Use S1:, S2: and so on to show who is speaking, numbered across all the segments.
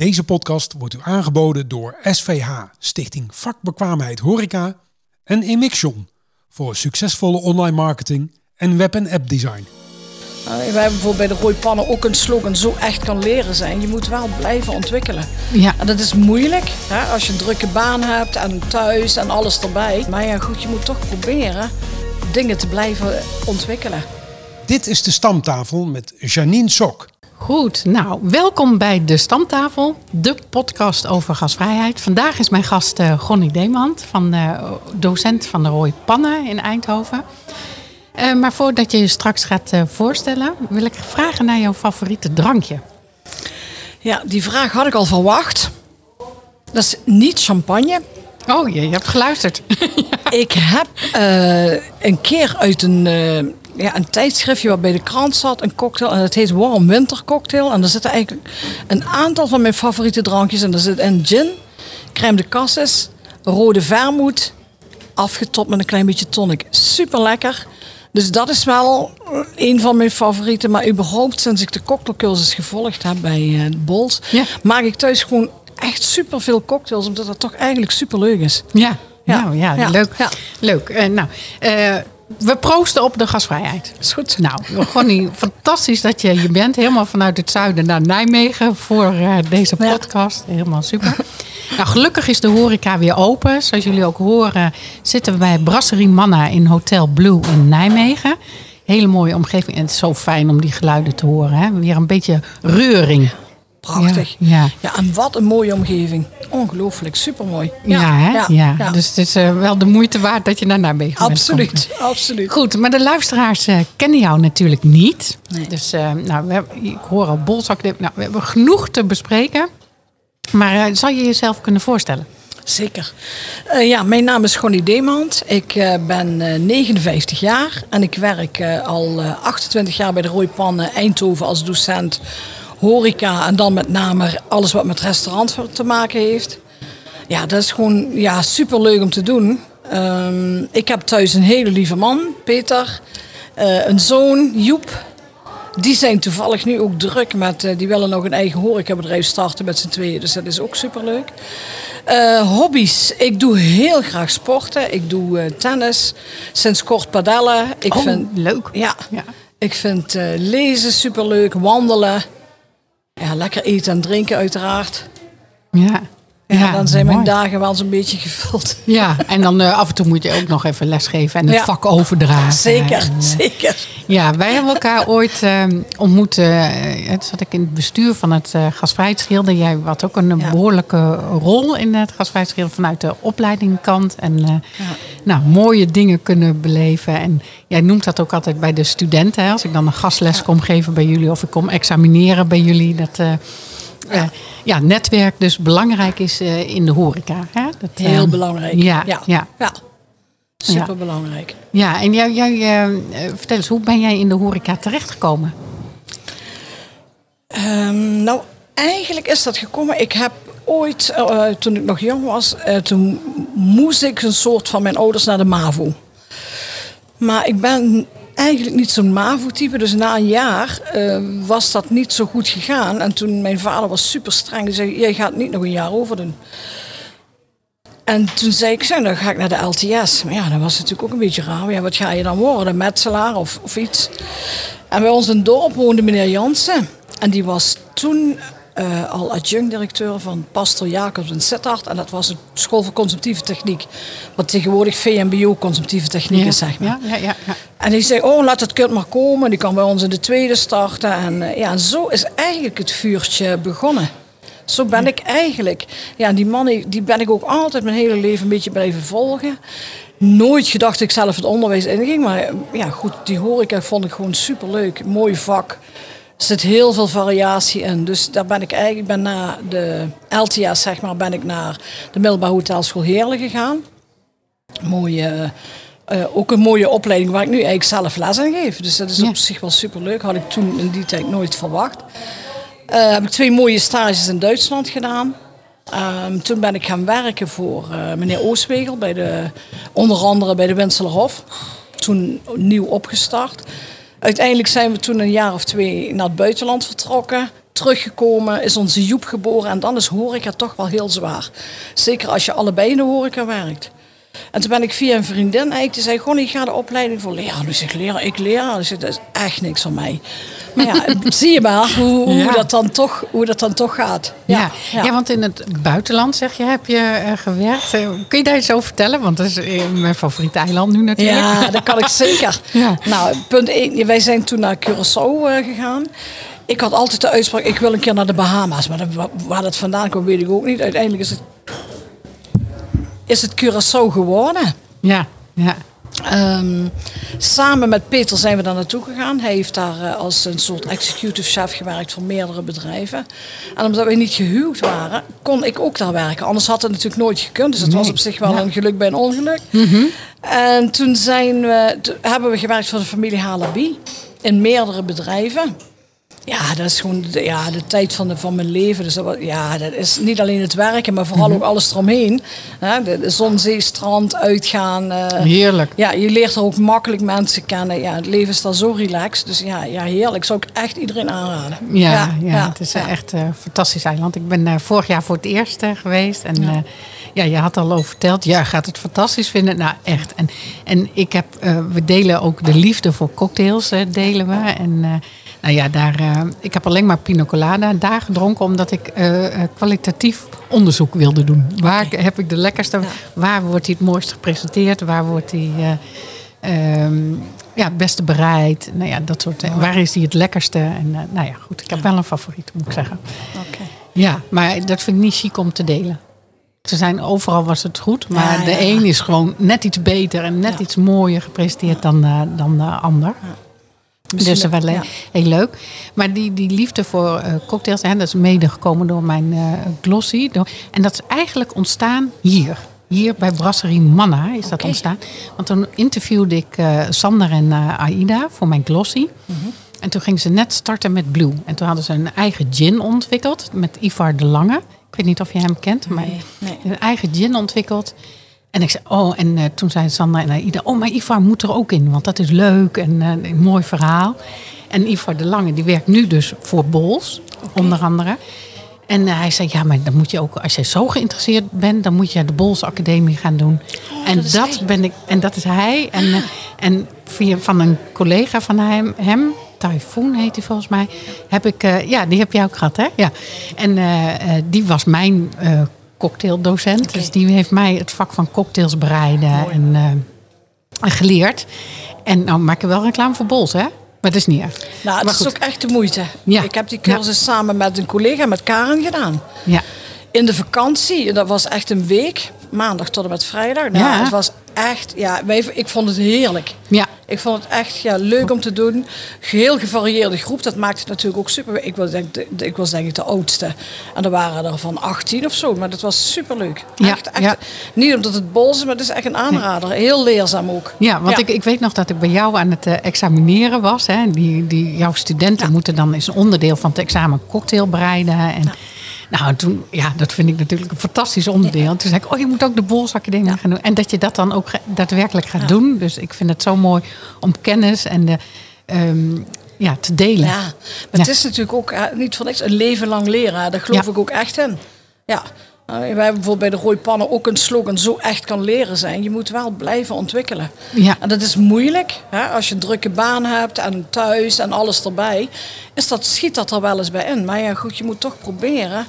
S1: Deze podcast wordt u aangeboden door SVH, Stichting Vakbekwaamheid Horeca en Emixion voor succesvolle online marketing en web- en app design.
S2: Uh, wij hebben bijvoorbeeld bij de Rooipannen ook een slogan zo echt kan leren zijn. Je moet wel blijven ontwikkelen.
S3: Ja.
S2: En dat is moeilijk hè, als je een drukke baan hebt en thuis en alles erbij. Maar ja goed, je moet toch proberen dingen te blijven ontwikkelen.
S1: Dit is de stamtafel met Janine Sok.
S3: Goed, nou, welkom bij de Stamtafel, de podcast over gasvrijheid. Vandaag is mijn gast uh, Gonnie Demand, van, uh, docent van de Rooi Pannen in Eindhoven. Uh, maar voordat je je straks gaat voorstellen, wil ik vragen naar jouw favoriete drankje.
S2: Ja, die vraag had ik al verwacht. Dat is niet champagne.
S3: Oh, je, je hebt geluisterd.
S2: ja. Ik heb een keer uit een ja, een tijdschriftje wat bij de krant zat, een cocktail. En het heet Warm Winter Cocktail. En daar zitten eigenlijk een aantal van mijn favoriete drankjes. En er zit een gin, crème de cassis, rode vermoed, afgetopt met een klein beetje tonic. Super lekker. Dus dat is wel een van mijn favorieten. Maar überhaupt, sinds ik de cocktailcursus gevolgd heb bij uh, Bols,
S3: ja.
S2: maak ik thuis gewoon echt super veel cocktails. Omdat dat toch eigenlijk super leuk is.
S3: Ja, ja. nou ja, ja. leuk. Leuk. Uh, nou, uh, we proosten op de gasvrijheid.
S2: Is goed.
S3: Nou, Gonnie, fantastisch dat je je bent. Helemaal vanuit het zuiden naar Nijmegen voor uh, deze podcast. Ja. Helemaal super. nou, gelukkig is de horeca weer open. Zoals jullie ook horen zitten we bij Brasserie Manna in Hotel Blue in Nijmegen. Hele mooie omgeving. En het is zo fijn om die geluiden te horen. Hè? Weer een beetje reuring.
S2: Prachtig.
S3: Ja, ja.
S2: ja, en wat een mooie omgeving. Ongelooflijk, supermooi.
S3: Ja, ja, hè? ja. ja. dus het is uh, wel de moeite waard dat je
S2: absoluut,
S3: bent.
S2: Absoluut, absoluut.
S3: Goed, maar de luisteraars uh, kennen jou natuurlijk niet.
S2: Nee.
S3: Dus uh, nou, we hebben, ik hoor al bolzak. Nou, we hebben genoeg te bespreken. Maar zal je jezelf kunnen voorstellen?
S2: Zeker. Uh, ja, mijn naam is Gonnie Demand. Ik uh, ben uh, 59 jaar en ik werk al 28 jaar bij de Rooipannen Eindhoven als docent horeca en dan met name alles wat met restaurant te maken heeft. Ja, dat is gewoon ja, super leuk om te doen. Um, ik heb thuis een hele lieve man, Peter. Uh, een zoon, Joep. Die zijn toevallig nu ook druk met, uh, die willen nog een eigen horecabedrijf starten met z'n tweeën. Dus dat is ook super leuk. Uh, hobby's. Ik doe heel graag sporten. Ik doe tennis. Sinds kort padellen. Ik
S3: oh,
S2: vind,
S3: leuk.
S2: Ja, ja. Ik vind lezen super leuk. Wandelen. Ja, lekker eten en drinken uiteraard.
S3: Ja.
S2: Ja,
S3: ja
S2: dan zijn
S3: mooi.
S2: mijn dagen wel zo'n beetje gevuld.
S3: Ja, en dan uh, af en toe moet je ook nog even lesgeven en het
S2: ja.
S3: vak overdragen.
S2: Zeker,
S3: en, uh,
S2: zeker.
S3: Ja, wij hebben elkaar ooit uh, ontmoet. toen zat ik in het bestuur van het gasvrijheidsgilde. Jij had ook een ja. behoorlijke rol in het gasvrijheidsgilde vanuit de opleidingkant. En ja. Nou, mooie dingen kunnen beleven. En jij noemt dat ook altijd bij de studenten. Hè? Als ik dan een gastles kom geven bij jullie of ik kom examineren bij jullie. Dat, uh, ja. Uh, ja, netwerk dus belangrijk is uh, in de horeca. Hè? Dat,
S2: Heel belangrijk.
S3: Ja,
S2: ja.
S3: ja.
S2: ja. Super belangrijk.
S3: Ja, en jij, jij vertel eens, hoe ben jij in de horeca terechtgekomen?
S2: Um, nou, eigenlijk is dat gekomen. Ik heb ooit, uh, toen ik nog jong was, uh, toen moest ik een soort van mijn ouders naar de MAVO. Maar ik ben eigenlijk niet zo'n MAVO-type. Dus na een jaar was dat niet zo goed gegaan. En toen mijn vader was super streng. Die zei, jij gaat niet nog een jaar over doen. En toen zei ik, dan ga ik naar de LTS. Maar ja, dat was natuurlijk ook een beetje raar. Ja, wat ga je dan worden? Metselaar of, of iets? En bij ons in het dorp woonde meneer Jansen. En die was toen uh, al adjunct-directeur van Pastor Jacobs in Sittard. En dat was een school voor consumptieve techniek. Wat tegenwoordig VMBO consumptieve techniek
S3: ja,
S2: is, zeg maar.
S3: Ja, ja.
S2: En die zei, oh, laat het kind maar komen. Die kan bij ons in de tweede starten. En uh, ja, zo is eigenlijk het vuurtje begonnen. Zo ben ik eigenlijk. Ja, die man die ben ik ook altijd mijn hele leven een beetje blijven volgen. Nooit gedacht dat ik zelf het onderwijs inging. Maar ja, goed, die horeca vond ik gewoon superleuk. Mooi vak. Er zit heel veel variatie in. Dus daar ben ik eigenlijk ben na de LTS, zeg maar, ben ik naar de middelbare hotelschool Heerlen gegaan. Mooie, uh, ook een mooie opleiding waar ik nu eigenlijk zelf les aan geef. Dus dat is
S3: Ja.
S2: op zich wel superleuk. Had ik toen in die tijd nooit verwacht. Eh, heb ik twee mooie stages in Duitsland gedaan. Ehm, toen ben ik gaan werken voor eh, meneer Ooswegel, bij de, onder andere bij de Winselerhof. Toen nieuw opgestart. Uiteindelijk zijn we toen een jaar of twee naar het buitenland vertrokken. teruggekomen, is onze Joep geboren. En dan is horeca toch wel heel zwaar. Zeker als je allebei in de horeca werkt. En toen ben ik via een vriendin eigenlijk, die zei gewoon, ik ga de opleiding voor leren. Dus ik leer, ik leer. Dus dat is echt niks van mij. Maar ja, zie je maar hoe, hoe,
S3: Ja.
S2: dat, dan toch, hoe dat dan toch gaat.
S3: Ja. Ja. want in het buitenland, zeg je, heb je eh, gewerkt. Eh, kun je daar iets over vertellen? Want dat is eh, mijn favoriete eiland nu natuurlijk.
S2: Ja, dat kan ik zeker. Nou, punt 1. Wij zijn toen naar Curaçao gegaan. Ik had altijd de uitspraak, ik wil een keer naar de Bahama's. Maar waar dat vandaan kwam, weet ik ook niet. Uiteindelijk is het, is het Curaçao geworden.
S3: Ja, ja.
S2: Ehm, samen met Peter zijn we daar naartoe gegaan. Hij heeft daar eh, als een soort executive chef gewerkt voor meerdere bedrijven. En omdat we niet gehuwd waren, kon ik ook daar werken. Anders had het natuurlijk nooit gekund. Dus het was op zich wel
S3: Ja.
S2: een geluk bij een ongeluk. En toen zijn we, toen hebben we gewerkt voor de familie Halabi. In meerdere bedrijven. Ja, dat is gewoon de, ja, de tijd van, de, van mijn leven. Dus dat, ja, dat is niet alleen het werken, maar vooral ook alles eromheen. Hè, de, de zon, zee, strand, uitgaan. eh,
S3: Heerlijk.
S2: ja, je leert er ook makkelijk mensen kennen. Ja, het leven is daar zo relaxed. Dus ja, ja heerlijk. Zou ik echt iedereen aanraden.
S3: Ja, ja, het is
S2: ja.
S3: echt een fantastisch eiland. Ik ben eh, vorig jaar voor het eerst eh, geweest. En ja. ja, je had al over verteld. Ja, gaat het fantastisch vinden. Nou, echt. En, en ik heb, eh, we delen ook de liefde voor cocktails, eh, delen we. En eh, nou ja, daar, eh, ik heb alleen maar pina colada daar gedronken. Omdat ik eh, eh, kwalitatief onderzoek wilde doen. Waar heb ik de lekkerste, waar wordt hij het mooist gepresenteerd? Waar wordt hij... eh, Ehm, ja, het beste bereid. Nou ja, dat soort. Waar is die het lekkerste? En nou ja, goed. Ik heb wel een favoriet, moet ik zeggen.
S2: Oké.
S3: Ja, maar dat vind ik niet chic om te delen. Ze zijn overal was het goed, maar
S2: Ja,
S3: de een is gewoon net iets beter en net iets mooier gepresenteerd dan, dan de ander. Dus dat was
S2: ja.
S3: heel leuk. Maar die, die liefde voor eh, cocktails, hè, dat is mede gekomen door mijn eh, glossy. Door, en dat is eigenlijk ontstaan hier. Hier bij Brasserie Manna is dat ontstaan. Want toen interviewde ik eh, Sander en Aida voor mijn glossy.
S2: Mhm.
S3: En toen gingen ze net starten met Blue. En toen hadden ze een eigen gin ontwikkeld met Ivar de Lange. Ik weet niet of je hem kent, maar
S2: Nee, nee.
S3: een eigen gin ontwikkeld. En ik zei, oh, en eh, toen zei Sander en Aida, oh, maar Ivar moet er ook in, want dat is leuk en eh, een mooi verhaal. En Ivar de Lange, die werkt nu dus voor Bols, onder andere. En eh, hij zei, ja, maar dan moet je ook, als je zo geïnteresseerd bent, dan moet je de Bols Academie gaan doen. en,
S2: dat
S3: ben ik, en dat is hij. En, eh, en via, van een collega van hem, hem Typhoon heet hij volgens mij, heb ik, eh, ja, die heb jij ook gehad, hè? Ja. En eh, eh, die was mijn eh, cocktaildocent. Dus die heeft mij het vak van cocktails bereiden en, eh, en geleerd. En nou maak ik wel reclame voor Bols, hè? Maar dat is niet erg.
S2: Nou, het
S3: Maar
S2: is
S3: goed.
S2: ook echt de moeite.
S3: Ja.
S2: Ik heb die cursus samen met een collega, met Karen, gedaan.
S3: Ja.
S2: In de vakantie, dat was echt een week. Maandag tot en met vrijdag. Nou,
S3: Ja.
S2: Het was echt, ja, wij, ik vond het heerlijk.
S3: Ja.
S2: Ik vond het echt ja, leuk om te doen. Heel gevarieerde groep. Dat maakt het natuurlijk ook super. Ik was denk, de- ik was denk ik de oudste. En er waren er van 18 of zo. Maar dat was super leuk.
S3: Ja,
S2: Echt, echt,
S3: ja.
S2: Niet omdat het bol is, maar het is echt een aanrader. Heel leerzaam ook.
S3: Ja, want. Ik, ik weet nog dat ik bij jou aan het eh, examineren was. Hè. Die, die, jouw studenten moeten dan is een onderdeel van het examen cocktail bereiden. En, Nou, toen, ja, dat vind ik natuurlijk een fantastisch onderdeel. En toen zei ik, oh, je moet ook de Academie gaan doen. En dat je dat dan ook daadwerkelijk gaat doen. Dus ik vind het zo mooi om kennis en de, ehm, ja, te delen.
S2: Ja, maar het is natuurlijk ook eh, niet voor niks een leven lang leren. Daar geloof ik ook echt in. Ja. Nou, wij hebben bijvoorbeeld bij de Rooipannen ook een slogan: zo echt kan leren zijn. Je moet wel blijven ontwikkelen.
S3: Ja.
S2: En dat is moeilijk. Hè? Als je een drukke baan hebt en thuis en alles erbij, is dat, schiet dat er wel eens bij in. Maar ja, goed, je moet toch proberen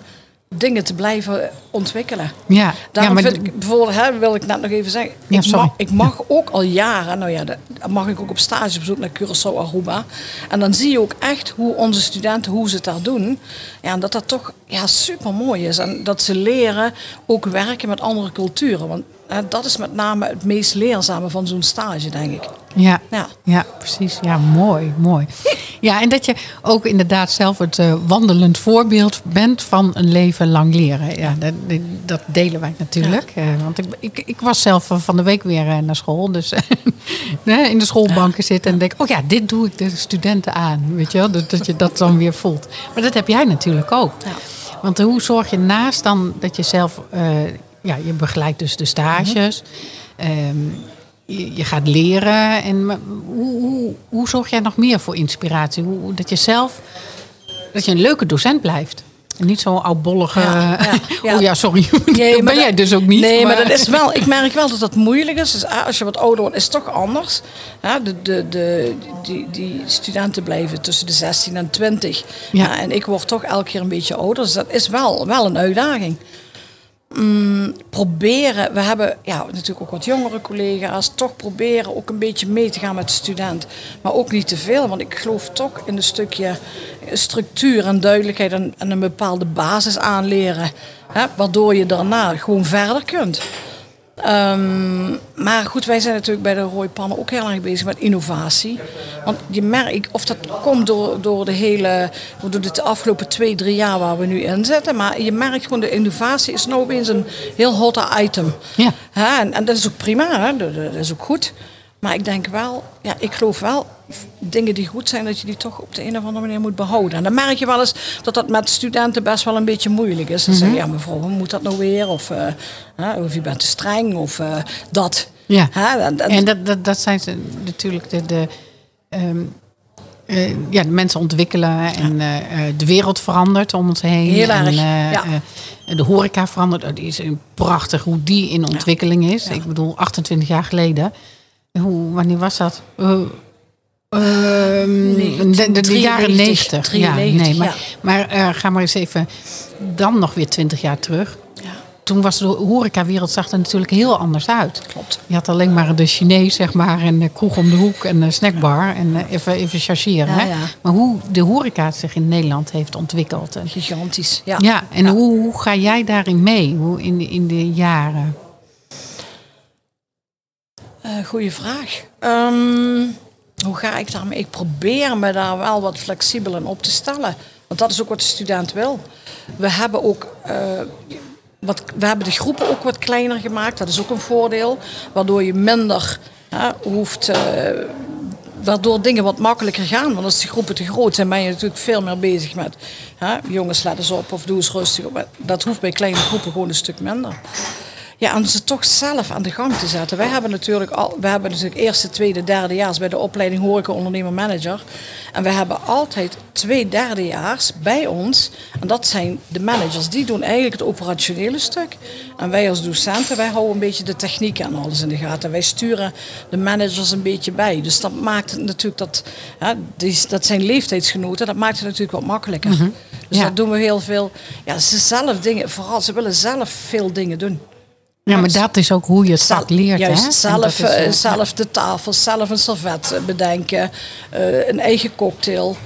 S2: dingen te blijven ontwikkelen.
S3: Ja,
S2: Daarom
S3: ja, maar
S2: vind ik bijvoorbeeld, hè, wil ik net nog even zeggen,
S3: Ja,
S2: ik, mag, ik mag ook al jaren, nou ja, dat mag ik ook op stagebezoek naar Curaçao, Aruba. En dan zie je ook echt hoe onze studenten, hoe ze het daar doen. Ja, en dat dat toch ja, super mooi is. En dat ze leren ook werken met andere culturen. Want hè, dat is met name het meest leerzame van zo'n stage, denk ik.
S3: Ja,
S2: Ja.
S3: ja. precies. Ja, mooi, mooi. Ja, en dat je ook inderdaad zelf het eh, wandelend voorbeeld bent van een leven lang leren. Ja, dat, dat delen wij natuurlijk. Eh, want ik, ik, ik was zelf van de week weer eh, naar school. Dus eh, in de schoolbanken zitten en denk, oh ja, dit doe ik de studenten aan. Weet je wel, dat, dat je dat dan weer voelt. Maar dat heb jij natuurlijk ook.
S2: Ja.
S3: Want hoe zorg je naast dan dat je zelf, eh, ja, je begeleidt dus de stages. Ehm, je, je gaat leren. En hoe, hoe, hoe zorg jij nog meer voor inspiratie? Hoe, dat je zelf dat je een leuke docent blijft. En niet zo'n oudbollige...
S2: Ja, ja.
S3: Oh ja, sorry.
S2: Nee,
S3: dat
S2: maar
S3: ben jij dus ook niet.
S2: Nee, maar, dat is wel, ik merk wel dat dat moeilijk is. Dus ah, als je wat ouder wordt, is het toch anders. Ja, de, de, de, die, die studenten blijven tussen de 16 en 20.
S3: Ja.
S2: Ja, en ik word toch elke keer een beetje ouder. Dus dat is wel, wel een uitdaging. Mm, proberen, we hebben ja, natuurlijk ook wat jongere collega's, toch proberen ook een beetje mee te gaan met de student. Maar ook niet te veel, want ik geloof toch in een stukje structuur en duidelijkheid en, en een bepaalde basis aanleren. Hè, waardoor je daarna gewoon verder kunt. Ehm, maar goed, wij zijn natuurlijk bij de Rooipannen ook heel erg bezig met innovatie. Want je merkt, of dat komt door, door de hele, door de afgelopen twee, drie jaar waar we nu in zitten. Maar je merkt gewoon, de innovatie is nou opeens een heel hot item.
S3: Ja.
S2: En, en dat is ook prima, hè? Dat, dat is ook goed. Maar ik denk wel, ja, ik geloof wel, dingen die goed zijn, dat je die toch op de een of andere manier moet behouden. En dan merk je wel eens dat dat met studenten best wel een beetje moeilijk is. Ze zeggen, ja mevrouw, hoe moet dat nou weer? Of, hè, of je bent te streng, of eh, dat.
S3: Ja.
S2: En- en-
S3: En dat, dat, dat zijn ze natuurlijk de, de, ehm, eh, ja, de mensen ontwikkelen en de wereld verandert om ons heen.
S2: Heel
S3: en,
S2: erg, ja.
S3: eh, de horeca verandert. Oh, die is prachtig hoe die in ontwikkeling is. Ik bedoel, 28 jaar geleden. Hoe, wanneer was dat? Eh, ehm, de, de, de jaren 90.
S2: 93,
S3: ja, nee, maar,
S2: ja.
S3: maar eh, ga maar eens even dan nog weer 20 jaar terug.
S2: ja,
S3: Toen was de horecawereld zag er natuurlijk heel anders uit.
S2: klopt.
S3: Je had alleen maar de Chinees, zeg maar, en de kroeg om de hoek en de snackbar. En eh, even, even chargeren. Hè? Maar hoe de horeca zich in Nederland heeft ontwikkeld. En,
S2: Gigantisch. Ja.
S3: ja, en Hoe, hoe ga jij daarin mee hoe in, de, in de jaren?
S2: Goeie vraag. Ehm, hoe ga ik daarmee? Ik probeer me daar wel wat flexibel in op te stellen. Want dat is ook wat de student wil. We hebben ook. eh, wat, we hebben de groepen ook wat kleiner gemaakt. Dat is ook een voordeel. Waardoor je minder hoeft. eh, waardoor dingen wat makkelijker gaan. Want als de groepen te groot zijn, ben je natuurlijk veel meer bezig met jongens, let eens op of doe eens rustig. op. Dat hoeft bij kleine groepen gewoon een stuk minder. Ja, om ze toch zelf aan de gang te zetten. Wij hebben natuurlijk al, we hebben natuurlijk eerste, tweede, derdejaars bij de opleiding horeca ondernemer manager. En we hebben altijd twee derdejaars bij ons. En dat zijn de managers. Die doen eigenlijk het operationele stuk. En wij als docenten, wij houden een beetje de techniek en alles in de gaten. Wij sturen de managers een beetje bij. Dus dat maakt het natuurlijk dat, ja, die, dat zijn leeftijdsgenoten. Dat maakt het natuurlijk wat makkelijker. Dus
S3: Ja.
S2: dat doen we heel veel. Ja, ze zelf dingen, vooral ze willen zelf veel dingen doen.
S3: Ja, maar dat is ook hoe je het vak leert.
S2: Juist,
S3: hè?
S2: Zelf,
S3: dat is,
S2: eh, zelf de tafel, zelf een servet eh, bedenken, eh, een eigen cocktail.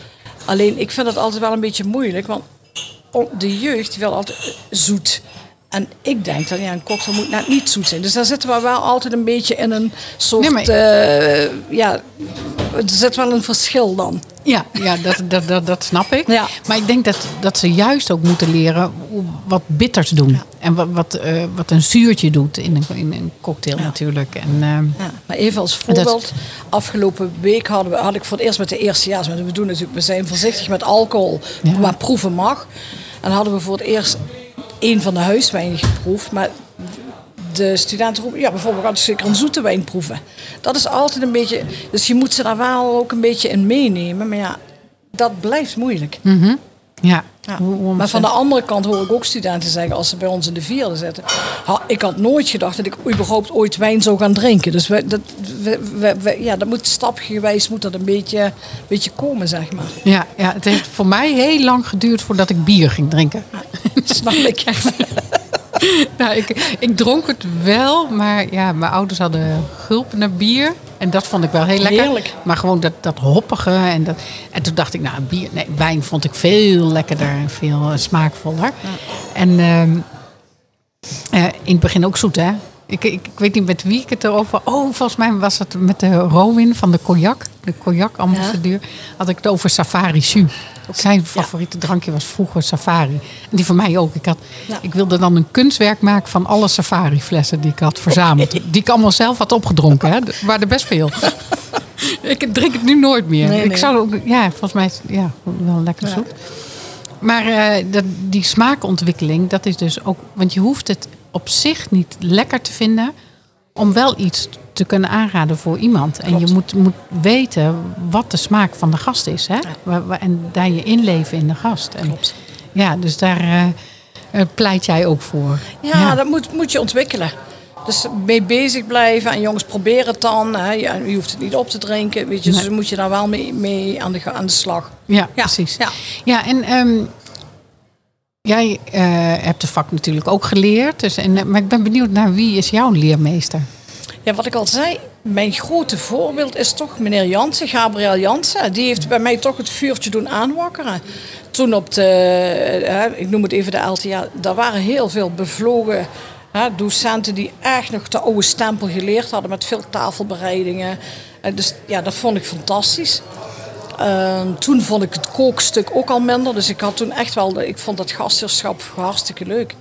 S2: Alleen, ik vind het altijd wel een beetje moeilijk, want de jeugd wil altijd zoet. En ik denk dat ja, een cocktail moet net niet zoet zijn. Dus daar zitten we wel altijd een beetje in een soort...
S3: Nee, maar-
S2: eh, ja, er zit wel een verschil dan.
S3: Ja, ja dat, dat, dat, dat snap ik.
S2: Ja.
S3: Maar ik denk dat, dat ze juist ook moeten leren wat bitters doen. En wat, wat, eh, wat een zuurtje doet in een, in een cocktail natuurlijk. En, eh,
S2: Ja, maar even als voorbeeld. Afgelopen week hadden we, had ik voor het eerst met de eerstejaars. We doen natuurlijk, we zijn voorzichtig met alcohol, maar proeven mag. En hadden we voor het eerst een van de huiswijnen geproefd. Maar de studenten roepen, ja, bijvoorbeeld gaan zeker een zoete wijn proeven. Dat is altijd een beetje, dus je moet ze daar wel ook een beetje in meenemen. Maar ja, dat blijft moeilijk.
S3: ja.
S2: Ja. Maar van de andere kant hoor ik ook studenten zeggen als ze bij ons in de vierde zitten. "Ha, ik had nooit gedacht dat ik überhaupt ooit wijn zou gaan drinken. Dus we, dat, we, we- we- ja, dat moet stapgewijs moet dat een beetje, beetje komen, zeg maar.
S3: Ja, ja, het heeft voor mij heel lang geduurd voordat ik bier ging drinken.
S2: Snap ik.
S3: Nou, ik, ik dronk het wel, maar ja, mijn ouders hadden gulpen naar bier. En dat vond ik wel heel lekker.
S2: Heerlijk.
S3: Maar gewoon dat, dat hoppige. En, dat, en toen dacht ik, nou, bier, nee, wijn vond ik veel lekkerder en veel eh, smaakvoller. En ehm, eh, in het begin ook zoet, hè? Ik, ik, ik weet niet met wie ik het erover... Oh, volgens mij was het met de Rowin van de cognac. De cognac-ambassadeur. Had ik het over Safari Su. Zijn favoriete drankje was vroeger Safari. En die van mij ook. Ik, had,
S2: Ja.
S3: ik wilde dan een kunstwerk maken van alle Safari-flessen die ik had verzameld. Die ik allemaal zelf had opgedronken. Hè. Er waren er best veel. ik drink het nu nooit meer.
S2: Nee,
S3: Ik zou ook... Ja, volgens mij is ja, wel lekker zoet. Maar eh, dat, die smaakontwikkeling, dat is dus ook... Want je hoeft het op zich niet lekker te vinden... om wel iets te kunnen aanraden voor iemand. En je moet, moet weten wat de smaak van de gast is. Hè? En daar je inleven in de gast. En,
S2: Klopt.
S3: Ja, dus daar eh, eh, pleit jij ook voor.
S2: Ja, dat moet, moet je ontwikkelen. Dus mee bezig blijven en jongens, probeer het dan. Hè. Ja, je hoeft het niet op te drinken, weet je.
S3: Nee.
S2: Dus moet je daar wel mee, mee aan, de, aan de slag.
S3: Ja, precies.
S2: Ja.
S3: Ja, en ehm, jij eh, hebt de vak natuurlijk ook geleerd. Dus, en, eh, maar ik ben benieuwd naar wie is jouw leermeester?
S2: Ja, wat ik al zei, mijn grote voorbeeld is toch meneer Jansen, Gabriel Jansen. Die heeft bij mij toch het vuurtje doen aanwakkeren. Toen op de, hè, ik noem het even de LTA, daar waren heel veel bevlogen docenten die echt nog de oude stempel geleerd hadden met veel tafelbereidingen. En dus ja, dat vond ik fantastisch. Ehm, toen vond ik het kookstuk ook al minder. Dus ik had toen echt wel, de- ik vond dat gastheerschap hartstikke leuk.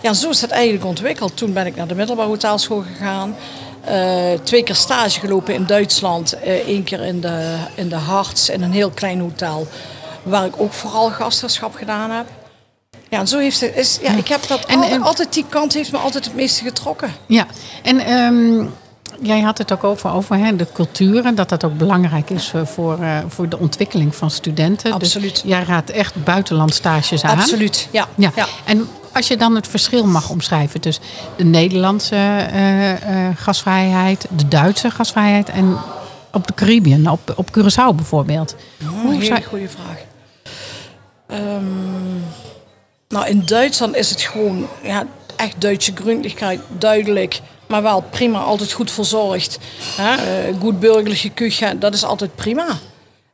S2: Ja, zo is het eigenlijk ontwikkeld. Toen ben ik naar de middelbare hotelschool gegaan. Eh, twee keer stage gelopen in Duitsland. Eén keer in de, in de Harts, in een heel klein hotel. Waar ik ook vooral gastheerschap gedaan heb. Ja, en zo heeft het, is, ja, ik heb dat
S3: En-
S2: altijd,
S3: en-
S2: altijd, die kant heeft me altijd het meeste getrokken.
S3: Ja, en ehm, jij had het ook over, over hè, de cultuur en dat dat ook belangrijk is eh, voor, eh, voor de ontwikkeling van studenten.
S2: Absoluut.
S3: Dus jij raadt echt buitenlandstages aan.
S2: Absoluut, ja.
S3: Ja.
S2: ja.
S3: En als je dan het verschil mag omschrijven tussen de Nederlandse eh, eh, gasvrijheid, de Duitse gasvrijheid en op de Caribbean, op, op Curaçao bijvoorbeeld.
S2: Oh,
S3: Hoe zou-
S2: goede vraag. Ehm, nou, in Duitsland is het gewoon ja, echt Duitse gründlichkeit, duidelijk. Maar wel prima, altijd goed verzorgd. Hè? eh, goed burgerlijke kuchen, dat is altijd prima.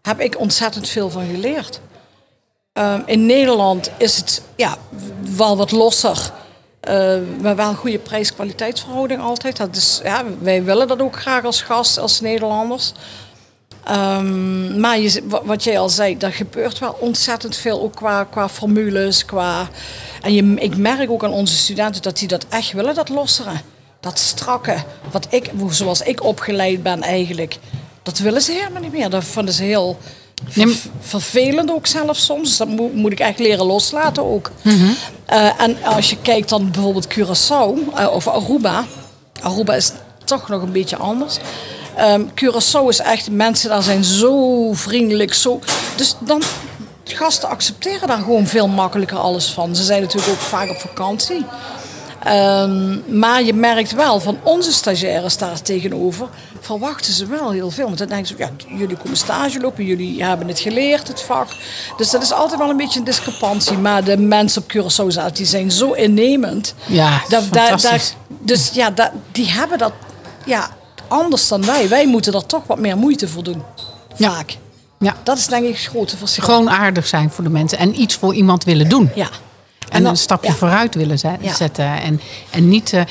S2: Heb ik ontzettend veel van geleerd. Ehm, in Nederland is het ja, wel wat losser. Eh, maar wel een goede prijs-kwaliteitsverhouding altijd. Dat is, ja, wij willen dat ook graag als gast, als Nederlanders. Ehm, maar je, wa- wat jij al zei, er gebeurt wel ontzettend veel, ook qua, qua formules. Qua, en je, ik merk ook aan onze studenten dat die dat echt willen, dat losseren. Dat strakke, wat ik, zoals ik opgeleid ben eigenlijk, dat willen ze helemaal niet meer. Dat vinden ze heel ver- vervelend ook zelfs soms. Dat moet, moet ik echt leren loslaten ook. Eh, en als je kijkt dan bijvoorbeeld Curaçao eh, of Aruba. Aruba is toch nog een beetje anders. Ehm Curaçao is echt, mensen daar zijn zo vriendelijk. Zo, dus dan, gasten accepteren daar gewoon veel makkelijker alles van. Ze zijn natuurlijk ook vaak op vakantie. Ehm, maar je merkt wel van onze stagiaires daar tegenover verwachten ze wel heel veel. Want dan denken ze, ja, jullie komen stage lopen, jullie hebben het geleerd, het vak. Dus dat is altijd wel een beetje een discrepantie. Maar de mensen op Curaçao zelf, die zijn zo innemend.
S3: Ja,
S2: Dat-
S3: fantastisch.
S2: daar- dus ja, dat- die hebben dat ja, anders dan wij. Wij moeten er toch wat meer moeite voor doen.
S3: Ja.
S2: Vaak.
S3: Ja.
S2: Dat is denk ik het grote verschil.
S3: Gewoon aardig zijn voor de mensen en iets voor iemand willen doen.
S2: Ja.
S3: En, een stapje
S2: ja.
S3: vooruit willen
S2: Ja.
S3: zetten. En, en niet. eh,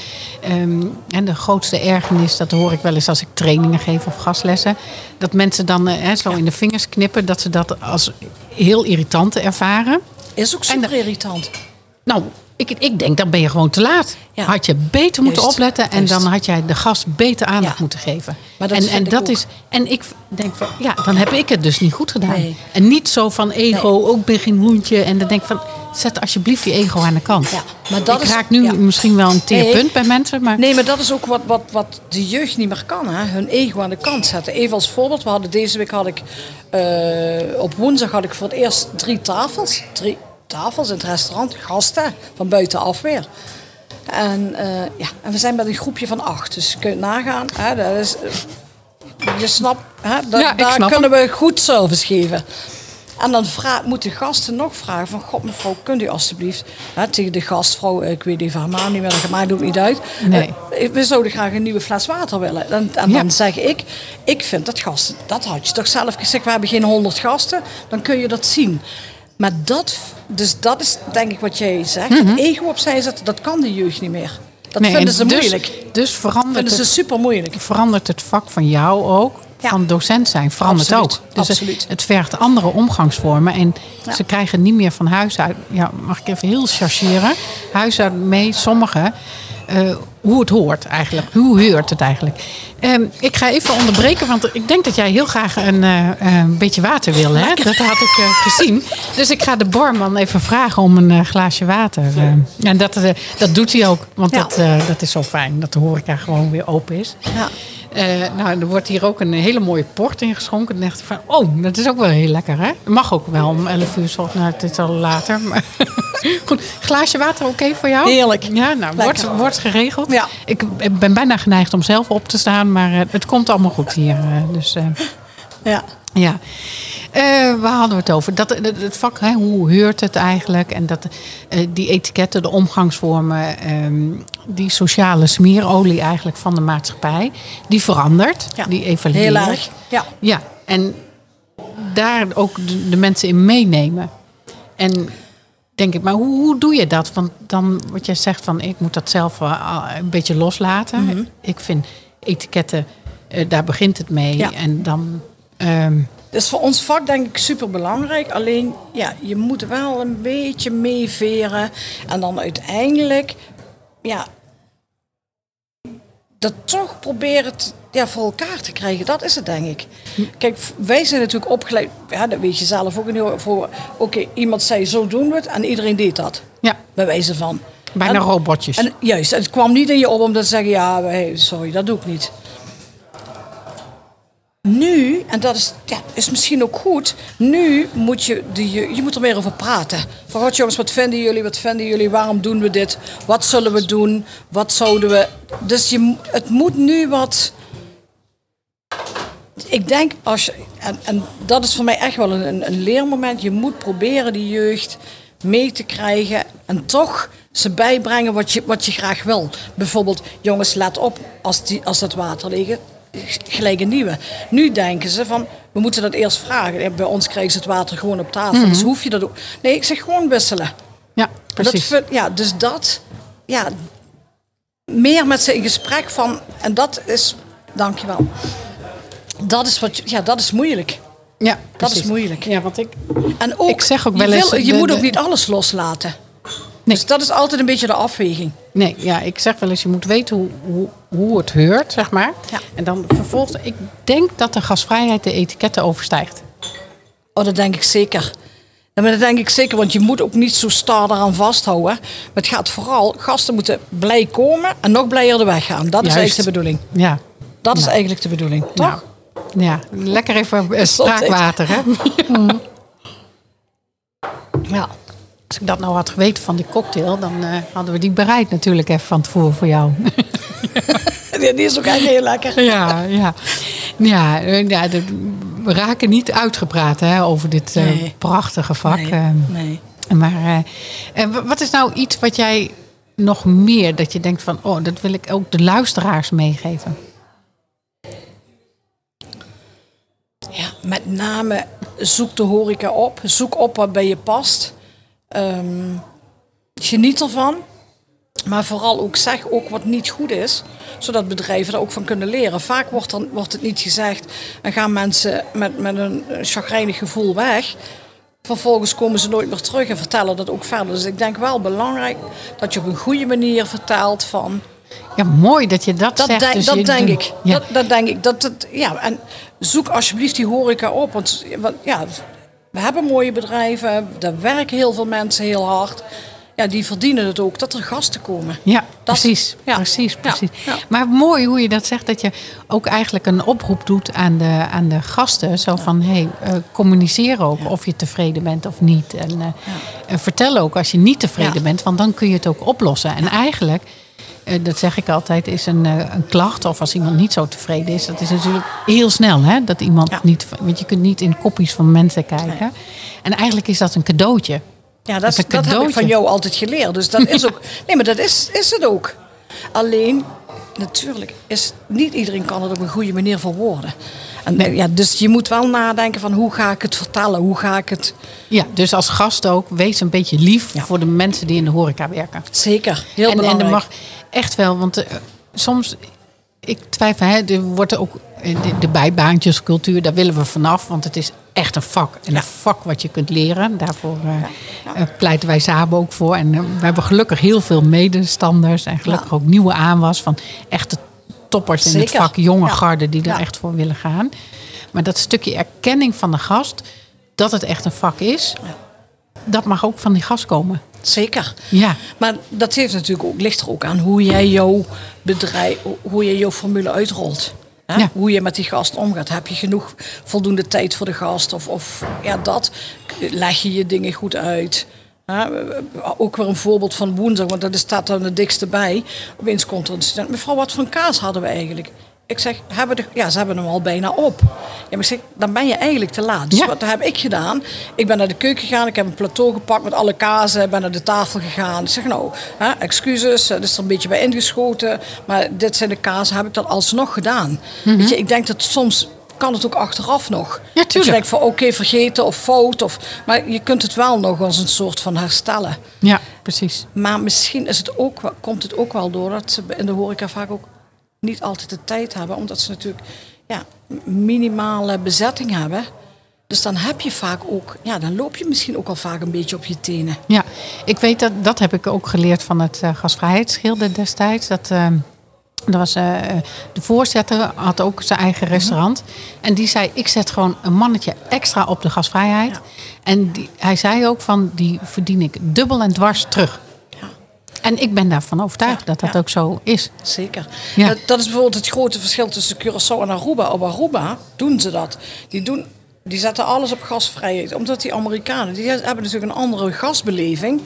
S3: ehm, en de grootste ergernis, dat hoor ik wel eens als ik trainingen geef of gastlessen. Dat mensen dan eh, hè, zo in de vingers knippen. Dat ze dat als heel irritant ervaren.
S2: Is ook super irritant.
S3: Nou, ik, ik denk dan ben je gewoon te laat.
S2: Ja.
S3: Had je beter moeten
S2: Juist,
S3: opletten en
S2: juist.
S3: dan had jij de gast beter aandacht
S2: Ja.
S3: moeten geven.
S2: Maar dat
S3: en, en dat
S2: ook.
S3: is. En ik denk van ja, dan heb ik het dus niet goed gedaan.
S2: Nee.
S3: En niet zo van ego, ook ben geen hoentje. En dan denk ik van zet alsjeblieft je ego aan de kant.
S2: Ja, maar dat
S3: ik
S2: is-
S3: raak nu
S2: ja.
S3: misschien wel een teerpunt
S2: Nee.
S3: bij mensen, maar
S2: Nee, maar dat is ook wat, wat, wat de jeugd niet meer kan. Hè? Hun ego aan de kant zetten. Even als voorbeeld, we hadden deze week had ik, eh, op woensdag had ik voor het eerst drie tafels. Drie tafels in het restaurant, gasten van buitenaf weer. En, eh, ja, en we zijn met een groepje van acht. Dus je kunt nagaan. Hè, dat is, eh, je snapt, hè, dat,
S3: Ja,
S2: daar
S3: snap
S2: kunnen we goed service geven. En dan moeten gasten nog vragen van... God mevrouw, kunt u alstublieft... Hè, tegen de gastvrouw, ik weet even haar naam niet meer... dat maakt ook niet uit.
S3: Nee.
S2: Eh, we zouden graag een nieuwe fles water willen. En, en
S3: Ja.
S2: dan zeg ik... Ik vind dat gasten... Dat had je toch zelf gezegd. We hebben geen honderd gasten. Dan kun je dat zien. Maar dat... Dus dat is denk ik wat jij zegt. Het ego opzij zetten, dat kan de jeugd niet meer. Dat
S3: Mhm. Nee,
S2: vinden
S3: en
S2: ze
S3: dus,
S2: moeilijk.
S3: Dus verandert
S2: vinden ze
S3: het,
S2: super moeilijk.
S3: verandert het vak van jou ook.
S2: Ja.
S3: Van docent zijn verandert
S2: Absoluut,
S3: ook. Dus
S2: absoluut.
S3: Het, het vergt andere omgangsvormen. En
S2: Ja.
S3: ze krijgen niet meer van huis uit. Ja, mag ik even heel chargeren? Huis uit mee, sommigen. eh, hoe het hoort eigenlijk. Hoe hoort het eigenlijk? Ehm, ik ga even onderbreken, want ik denk dat jij heel graag een, eh, beetje water wil. Hè? Dat had ik eh, gezien. Dus ik ga de barman even vragen om een eh, glaasje water. en dat, dat doet hij ook, want
S2: Ja.
S3: dat, dat is zo fijn dat de horeca gewoon weer open is.
S2: Ja.
S3: Nou, er wordt hier ook een hele mooie port ingeschonken. Dan dacht ik van, oh, dat is ook wel heel lekker, hè? Mag ook wel om 11 uur, ochtends. nou, het is al later. Maar goed, glaasje water oké voor jou?
S2: Heerlijk.
S3: Ja, nou, wordt, wordt geregeld.
S2: Ja.
S3: Ik ben bijna geneigd om zelf op te staan, maar eh, het komt allemaal goed hier. eh, dus eh,
S2: Ja.
S3: ja. Eh, waar hadden we het over? Dat, het, vak, hè, hoe heurt het eigenlijk? En dat die etiketten, de omgangsvormen, ehm, die sociale smeerolie eigenlijk van de maatschappij, die verandert,
S2: Ja.
S3: die evalueert.
S2: Heel erg. Ja.
S3: Ja, en daar ook de, de mensen in meenemen. En denk ik, maar hoe, hoe doe je dat? Want dan wat jij zegt van ik moet dat zelf eh, een beetje loslaten.
S2: Mhm.
S3: Ik vind etiketten, eh, daar begint het mee.
S2: Ja.
S3: En dan.
S2: Dat is voor ons vak denk ik super belangrijk. Alleen, ja, je moet wel een beetje meeveren. En dan uiteindelijk, ja, dat toch proberen te, ja, voor elkaar te krijgen. Dat is het, denk ik. Kijk, wij zijn natuurlijk opgeleid, ja, dat weet je zelf ook. niet, Voor, oké, iemand zei zo doen we het en iedereen deed dat.
S3: ja,
S2: Bij wijze van.
S3: bijna
S2: En-
S3: robotjes.
S2: En juist, het kwam niet in je op om te zeggen, ja, hey, sorry, dat doe ik niet. Nu, en dat is, ja, is misschien ook goed, nu moet je, de, je, je moet er meer over praten. Van god jongens, wat vinden jullie, wat vinden jullie, waarom doen we dit, wat zullen we doen, wat zouden we... Dus je, het moet nu wat... Ik denk, als je, en, en dat is voor mij echt wel een, een, leermoment, je moet proberen die jeugd mee te krijgen en toch ze bijbrengen wat je, wat je graag wil. Bijvoorbeeld, jongens, let op als, die, als dat water liggen, gelijk een nieuwe. Nu denken ze van, we moeten dat eerst vragen. Bij ons krijgen ze het water gewoon op tafel, dus hoef je dat ook. Nee, ik zeg gewoon wisselen.
S3: ja,
S2: Dat,
S3: precies.
S2: vind- ja, dus dat, ja, meer met ze in gesprek van, en dat is, dankjewel. Dat is, wat, je- ja, dat is moeilijk.
S3: ja,
S2: Dat is
S3: precies.
S2: moeilijk.
S3: Ja, want ik.
S2: En ook,
S3: Ik zeg ook
S2: je
S3: wel eens,
S2: wil- je
S3: de-
S2: moet ook niet alles loslaten.
S3: Nee.
S2: Dus dat is altijd een beetje de afweging.
S3: Nee, ja, ik zeg wel eens, je moet weten hoe, hoe, hoe het heurt, zeg maar.
S2: Ja.
S3: En dan vervolgens, ik denk dat de gasvrijheid de etiketten overstijgt.
S2: Oh, dat denk ik zeker. Ja, maar dat denk ik zeker, want je moet ook niet zo star eraan vasthouden. Maar het gaat vooral, gasten moeten blij komen en nog blijer de weg gaan. Dat is eigenlijk de bedoeling.
S3: Ja.
S2: Dat is
S3: Ja.
S2: eigenlijk de bedoeling, toch?
S3: Ja, lekker even eh, spraakwater, hè?
S2: Ja.
S3: Als ik dat nou had geweten van die cocktail, dan eh, hadden we die bereid natuurlijk even van tevoren voor jou.
S2: Die die is ook echt heel lekker.
S3: ja, ja. Ja, eh, ja we raken niet uitgepraat hè, over dit prachtige vak.
S2: Nee, nee.
S3: Maar wat is nou iets wat jij nog meer, dat je denkt van, oh, dat wil ik ook de luisteraars meegeven?
S2: Ja, met name zoek de horeca op. Zoek op wat bij je past. Ehm, geniet ervan. Maar vooral ook zeg ook wat niet goed is. Zodat bedrijven er ook van kunnen leren. Vaak wordt, er, wordt het niet gezegd. En gaan mensen met, met een chagrijnig gevoel weg. Vervolgens komen ze nooit meer terug en vertellen dat ook verder. Dus ik denk wel belangrijk dat je op een goede manier vertelt van...
S3: Ja, mooi dat je dat,
S2: Dat,
S3: zegt.
S2: denk,
S3: dus
S2: dat denk ik.
S3: Ja.
S2: Dat, dat denk ik. Dat, het ja, en zoek alsjeblieft die horeca op. Want, want ja, we hebben mooie bedrijven. Daar werken heel veel mensen heel hard. Ja, die verdienen het ook dat er gasten komen.
S3: Ja,
S2: Dat-
S3: precies.
S2: ja.
S3: precies, precies.
S2: ja.
S3: Maar mooi hoe je dat zegt, dat je ook eigenlijk een oproep doet aan de, aan de gasten. Zo van, hé, hey, eh, communiceer ook of je tevreden bent of niet. En, eh, en vertel ook als je niet tevreden bent, want dan kun je het ook oplossen. En eigenlijk, eh, dat zeg ik altijd, is een, eh, een klacht of als iemand niet zo tevreden is, dat is natuurlijk heel snel. Hè? Dat iemand
S2: Ja.
S3: niet, want je kunt niet in kopjes van mensen kijken. En eigenlijk is dat een cadeautje.
S2: Ja, dat,
S3: Dat
S2: heb ik van jou altijd geleerd. Dus dat is ook. Nee, maar dat is, is het ook. Alleen, natuurlijk, is, niet iedereen kan het op een goede manier verwoorden. En, ja, dus je moet wel nadenken van hoe ga ik het vertellen? Hoe ga ik het...
S3: Ja, dus als gast ook, wees een beetje lief voor de mensen die in de horeca werken.
S2: Zeker, heel
S3: en, en
S2: belangrijk.
S3: er mag echt wel, want eh, soms ik twijfel, hè, er wordt ook de, de bijbaantjescultuur, daar willen we vanaf, want het is echt een vak. En
S2: Ja.
S3: een vak wat je kunt leren. Daarvoor eh, eh, pleiten wij Sabo ook voor. En eh, we hebben gelukkig heel veel medestanders en gelukkig ook nieuwe aanwas van echte toppers in het vak, jonge garden die er echt voor willen gaan. Maar dat stukje erkenning van de gast, dat het echt een vak is, dat mag ook van die gast komen.
S2: Zeker.
S3: Ja.
S2: Maar dat heeft natuurlijk ook, ligt er ook aan hoe jij jouw bedrijf, hoe je jouw formule uitrolt. Hè?
S3: Ja.
S2: Hoe je met die gast omgaat. Heb je genoeg voldoende tijd voor de gast? Of, of ja, dat. Leg je je dingen goed uit? Ook weer een voorbeeld van woensdag, want dat staat dan het dikste bij. Opeens komt er een student. Mevrouw, wat voor kaas hadden we eigenlijk? Ik zeg, hebben de, ja, ze hebben hem al bijna op. Ja, maar ik zeg, dan ben je eigenlijk te laat. Dus
S3: Ja.
S2: wat heb ik gedaan? Ik ben naar de keuken gegaan, ik heb een plateau gepakt met alle kazen, ben naar de tafel gegaan. Ik zeg, nou, hè, excuses, het is er een beetje bij ingeschoten, maar dit zijn de kazen, heb ik dat alsnog gedaan. Weet je, ik denk dat soms kan het ook achteraf nog.
S3: Ja,
S2: je
S3: tuurlijk.
S2: denkt van, oké, vergeten of fout, of, maar je kunt het wel nog als een soort van herstellen.
S3: Ja, precies.
S2: Maar misschien is het ook, komt het ook wel door dat ze in de horeca vaak ook niet altijd de tijd hebben. Omdat ze natuurlijk ja, minimale bezetting hebben. Dus dan heb je vaak ook, ja, dan loop je misschien ook al vaak een beetje op je tenen.
S3: Ja, ik weet dat, dat heb ik ook geleerd van het uh, gasvrijheidsschilder destijds. Dat, uh, dat was, uh, de voorzitter had ook zijn eigen restaurant. En die zei, ik zet gewoon een mannetje extra op de gasvrijheid.
S2: Ja.
S3: En die, hij zei ook van, die verdien ik dubbel en dwars terug. En ik ben daarvan overtuigd
S2: Ja,
S3: dat dat
S2: ja.
S3: ook zo is.
S2: Zeker.
S3: Ja.
S2: Dat, dat is bijvoorbeeld het grote verschil tussen Curaçao en Aruba. Op Aruba doen ze dat. Die, doen, die zetten alles op gasvrijheid. Omdat die Amerikanen, die hebben natuurlijk een andere gasbeleving.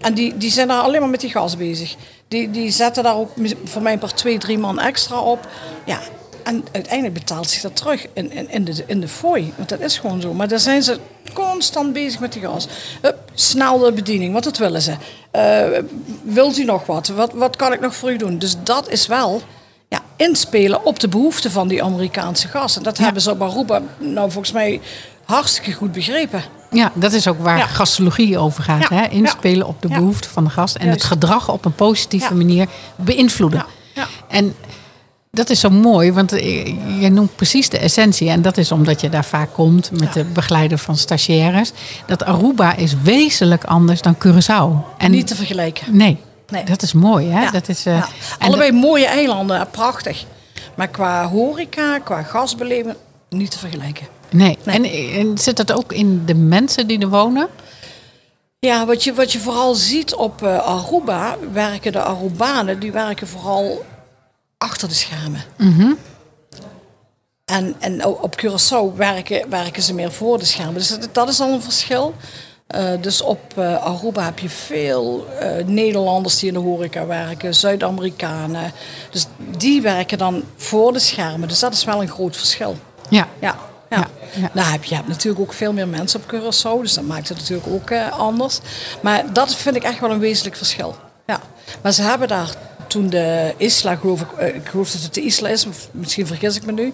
S2: En die, die zijn daar alleen maar met die gas bezig. Die, die zetten daar ook voor mij per twee, drie man extra op. Ja, en uiteindelijk betaalt zich dat terug in, in, in, de, in de fooi. Want dat is gewoon zo. Maar daar zijn ze constant bezig met die gas. Hup, snel de bediening, want dat willen ze. Uh, wilt u nog wat? wat? Wat kan ik nog voor u doen? Dus dat is wel ja, inspelen op de behoeften van die Amerikaanse gas. En dat
S3: Ja.
S2: hebben ze op Aruba nou volgens mij hartstikke goed begrepen.
S3: Ja, dat is ook waar
S2: Ja.
S3: gastologie over gaat.
S2: Ja,
S3: Hè? Inspelen op de behoeften van de gast. En
S2: Juist.
S3: het gedrag op een positieve manier beïnvloeden.
S2: Ja, ja.
S3: En dat is zo mooi, want eh, je noemt precies de essentie. En dat is omdat je daar vaak komt met de begeleider van stagiaires. Dat Aruba is wezenlijk anders dan Curaçao. En
S2: Niet te vergelijken.
S3: Nee,
S2: Nee.
S3: dat is mooi. Hè?
S2: Ja.
S3: Dat is, eh,
S2: Ja. Allebei mooie eilanden, prachtig. Maar qua horeca, qua gasbeleving, niet te vergelijken.
S3: Nee.
S2: Nee.
S3: En, en zit dat ook in de mensen die er wonen?
S2: Ja, wat je, wat je vooral ziet op eh, Aruba, werken de Arubanen, die werken vooral achter de schermen. En, en o- op Curaçao werken, werken ze meer voor de schermen. Dus dat, dat is al een verschil. Eh, dus op eh, Aruba heb je veel eh, Nederlanders die in de horeca werken, Zuid-Amerikanen. Dus die werken dan voor de schermen. Dus dat is wel een groot verschil.
S3: Ja.
S2: Ja. Ja.
S3: Ja, ja.
S2: Nou, heb je, hebt natuurlijk ook veel meer mensen op Curaçao, dus dat maakt het natuurlijk ook anders. Maar dat vind ik echt wel een wezenlijk verschil. Ja. Maar ze hebben daar toen de Isla, geloof ik, eh, ik geloof dat het de Isla is, misschien vergis ik me nu.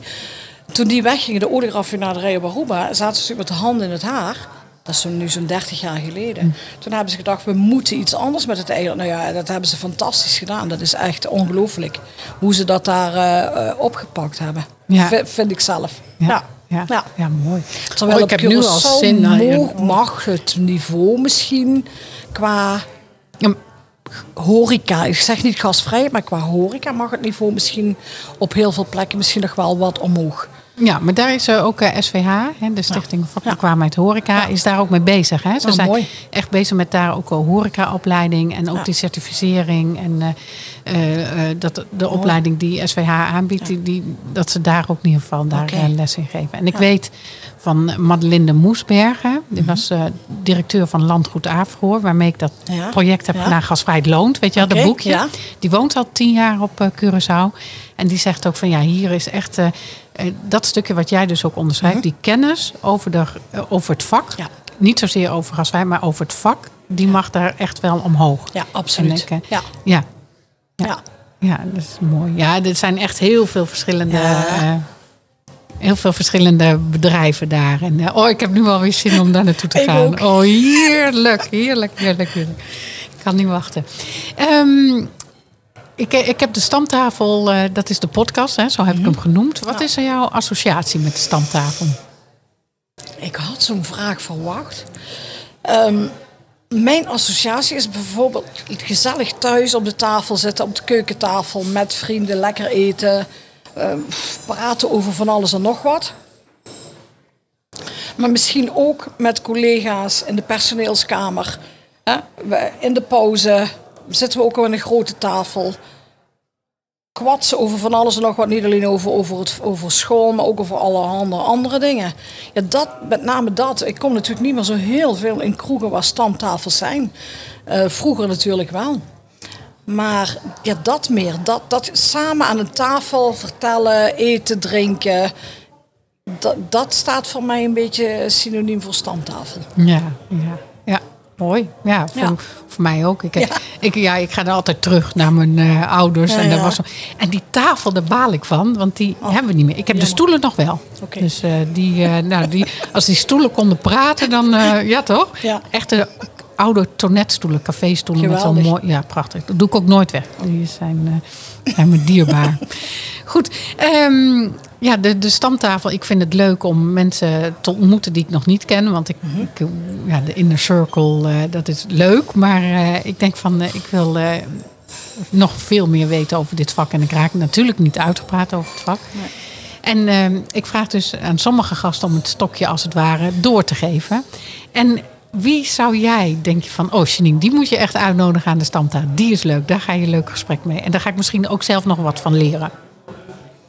S2: Toen die weggingen, de olieraffinaderij op Aruba, zaten ze met de handen in het haar. Dat is nu zo'n 30 jaar geleden. Toen hebben ze gedacht, we moeten iets anders met het eiland. Nou ja, dat hebben ze fantastisch gedaan. Dat is echt ongelooflijk hoe ze dat daar eh, eh, opgepakt hebben.
S3: Ja.
S2: V- vind ik zelf.
S3: Ja, ja.
S2: Ja.
S3: ja. mooi.
S2: Terwijl
S3: Oh, ik heb nu al zin.
S2: mo- mag het niveau misschien qua
S3: Ja,
S2: horeca, ik zeg niet gasvrij, maar qua horeca mag het niveau misschien op heel veel plekken misschien nog wel wat omhoog.
S3: Ja, maar daar is eh, ook eh, SVH, hè, de Stichting Vakbekwaamheid Horeca,
S2: Ja.
S3: is daar ook mee bezig. Hè? Ze
S2: Oh,
S3: zijn
S2: mooi.
S3: echt bezig met daar ook al horecaopleiding en ook
S2: Ja.
S3: die certificering. En eh, eh, eh, dat de opleiding die SVH aanbiedt, die, dat ze daar ook in ieder geval daar eh, les in geven. En ik weet van Madeleine de Moesbergen,
S2: Mhm.
S3: die was eh, directeur van Landgoed Averhoor, waarmee ik dat
S2: Ja.
S3: project heb
S2: Ja.
S3: gedaan, Gasvrij Loont, weet je wel, dat boekje.
S2: ja.
S3: Die woont al tien jaar op eh, Curaçao. En die zegt ook van ja, hier is echt eh, dat stukje wat jij dus ook onderschrijft. Die kennis over, de, over het vak. Niet zozeer over gaswijn, maar over het vak. Die mag daar echt wel omhoog.
S2: Ja, absoluut.
S3: Ik,
S2: Ja.
S3: Ja,
S2: Ja.
S3: ja, dat is mooi. Ja, er zijn echt heel veel verschillende... Eh, Heel veel verschillende bedrijven daar. En, eh, oh, ik heb nu wel weer zin om daar naartoe te gaan. Oh, heerlijk, heerlijk, heerlijk, heerlijk. Ik kan niet wachten. Ehm, ik, ik heb de stamtafel, uh, dat is de podcast, hè, zo heb ik hem mhm. genoemd. Wat is er jouw associatie met de stamtafel?
S2: Ik had zo'n vraag verwacht. Um, mijn associatie is bijvoorbeeld gezellig thuis op de tafel zitten, op de keukentafel met vrienden, lekker eten, uh, praten over van alles en nog wat. Maar misschien ook met collega's in de personeelskamer. Hè? In de pauze zitten we ook aan een grote tafel. Kwatsen over van alles en nog wat. Niet alleen over, over, het, over school, maar ook over allerhande andere dingen. Ja, dat, met name dat. Ik kom natuurlijk niet meer zo heel veel in kroegen waar stamtafels zijn. Uh, vroeger natuurlijk wel. Maar ja, dat meer. Dat, dat samen aan een tafel vertellen, eten, drinken dat, dat staat voor mij een beetje synoniem voor stamtafel.
S3: Ja, ja, ja. Mooi. Ja, voor, voor mij ook. Ik, ja. Ik, ja, ik ga er altijd terug naar mijn uh, ouders. en, daar was, en die tafel, daar baal ik van, want die oh. hebben we niet meer. Ik heb de stoelen nog wel. Okay. Dus uh, die, uh, nou, die, als die stoelen konden praten, dan ja toch? Ja. Echte oude tonetstoelen, caféstoelen met zo'n mooi. Ja, prachtig. Dat doe ik ook nooit weg. Die zijn, zijn me dierbaar. Goed. Um, ja, de, de stamtafel. Ik vind het leuk om mensen te ontmoeten die ik nog niet ken. Want ik, mhm. ik ja, de inner circle, uh, dat is leuk. Maar uh, ik denk van, uh, ik wil nog veel meer weten over dit vak. En ik raak natuurlijk niet uitgepraat over het vak. Nee. En ehm, ik vraag dus aan sommige gasten om het stokje als het ware door te geven. En wie zou jij, denk je van, oh Janine, die moet je echt uitnodigen aan de stamtafel. Die is leuk, daar ga je een leuk gesprek mee. En daar ga ik misschien ook zelf nog wat van leren.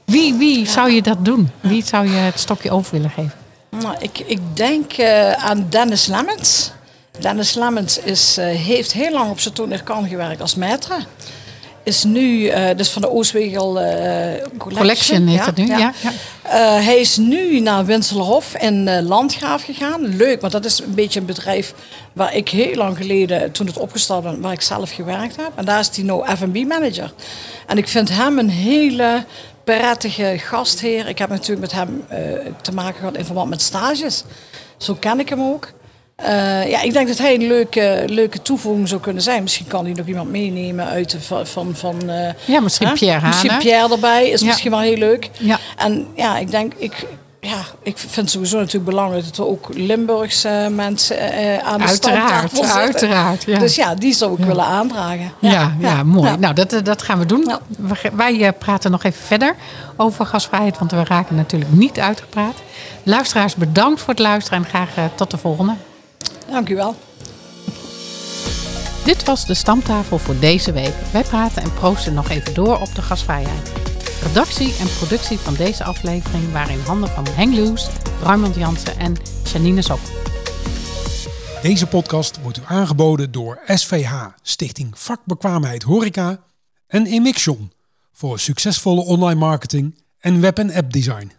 S3: Wie, wie zou je dat doen? Wie zou je het stokje over willen geven?
S2: Nou, ik, ik denk uh, aan Dennis Lemmens. Dennis Lemmens is, uh, heeft heel lang op zijn toneelkan gewerkt als maître. Is nu, uh, dus van de Oostwegel
S3: Collection. Collection heet ja, nu, ja. ja.
S2: hij is nu naar Winselhof in Landgraaf gegaan. Leuk, want dat is een beetje een bedrijf waar ik heel lang geleden, toen het opgestart ben, waar ik zelf gewerkt heb. En daar is hij nu F&B manager. En ik vind hem een hele prettige gastheer. Ik heb natuurlijk met hem uh, te maken gehad in verband met stages. Zo ken ik hem ook. Uh, ja, ik denk dat hij een leuke, leuke toevoeging zou kunnen zijn. Misschien kan hij nog iemand meenemen uit de, van... van, van uh,
S3: ja, misschien Pierre Hane.
S2: Misschien Pierre erbij is misschien wel heel leuk. Ja. En ja, ik denk... Ik, ja, ik vind sowieso natuurlijk belangrijk dat we ook Limburgse mensen uh, aan de uiteraard, zitten.
S3: Uiteraard, ja.
S2: Dus ja, die zou ik willen aandragen.
S3: Ja, ja, mooi. Nou, dat, dat gaan we doen. Wij praten nog even verder over gasvrijheid, want we raken natuurlijk niet uitgepraat. Luisteraars, bedankt voor het luisteren en graag tot de volgende.
S2: Dank u wel.
S3: Dit was de stamtafel voor deze week. Wij praten en proosten nog even door op de gasvrijheid. Redactie en productie van deze aflevering waren in handen van Henk Lewis, Raymond Jansen en Janine Sok.
S1: Deze podcast wordt u aangeboden door SVH, Stichting Vakbekwaamheid Horeca en Emixion voor succesvolle online marketing en web- en app design.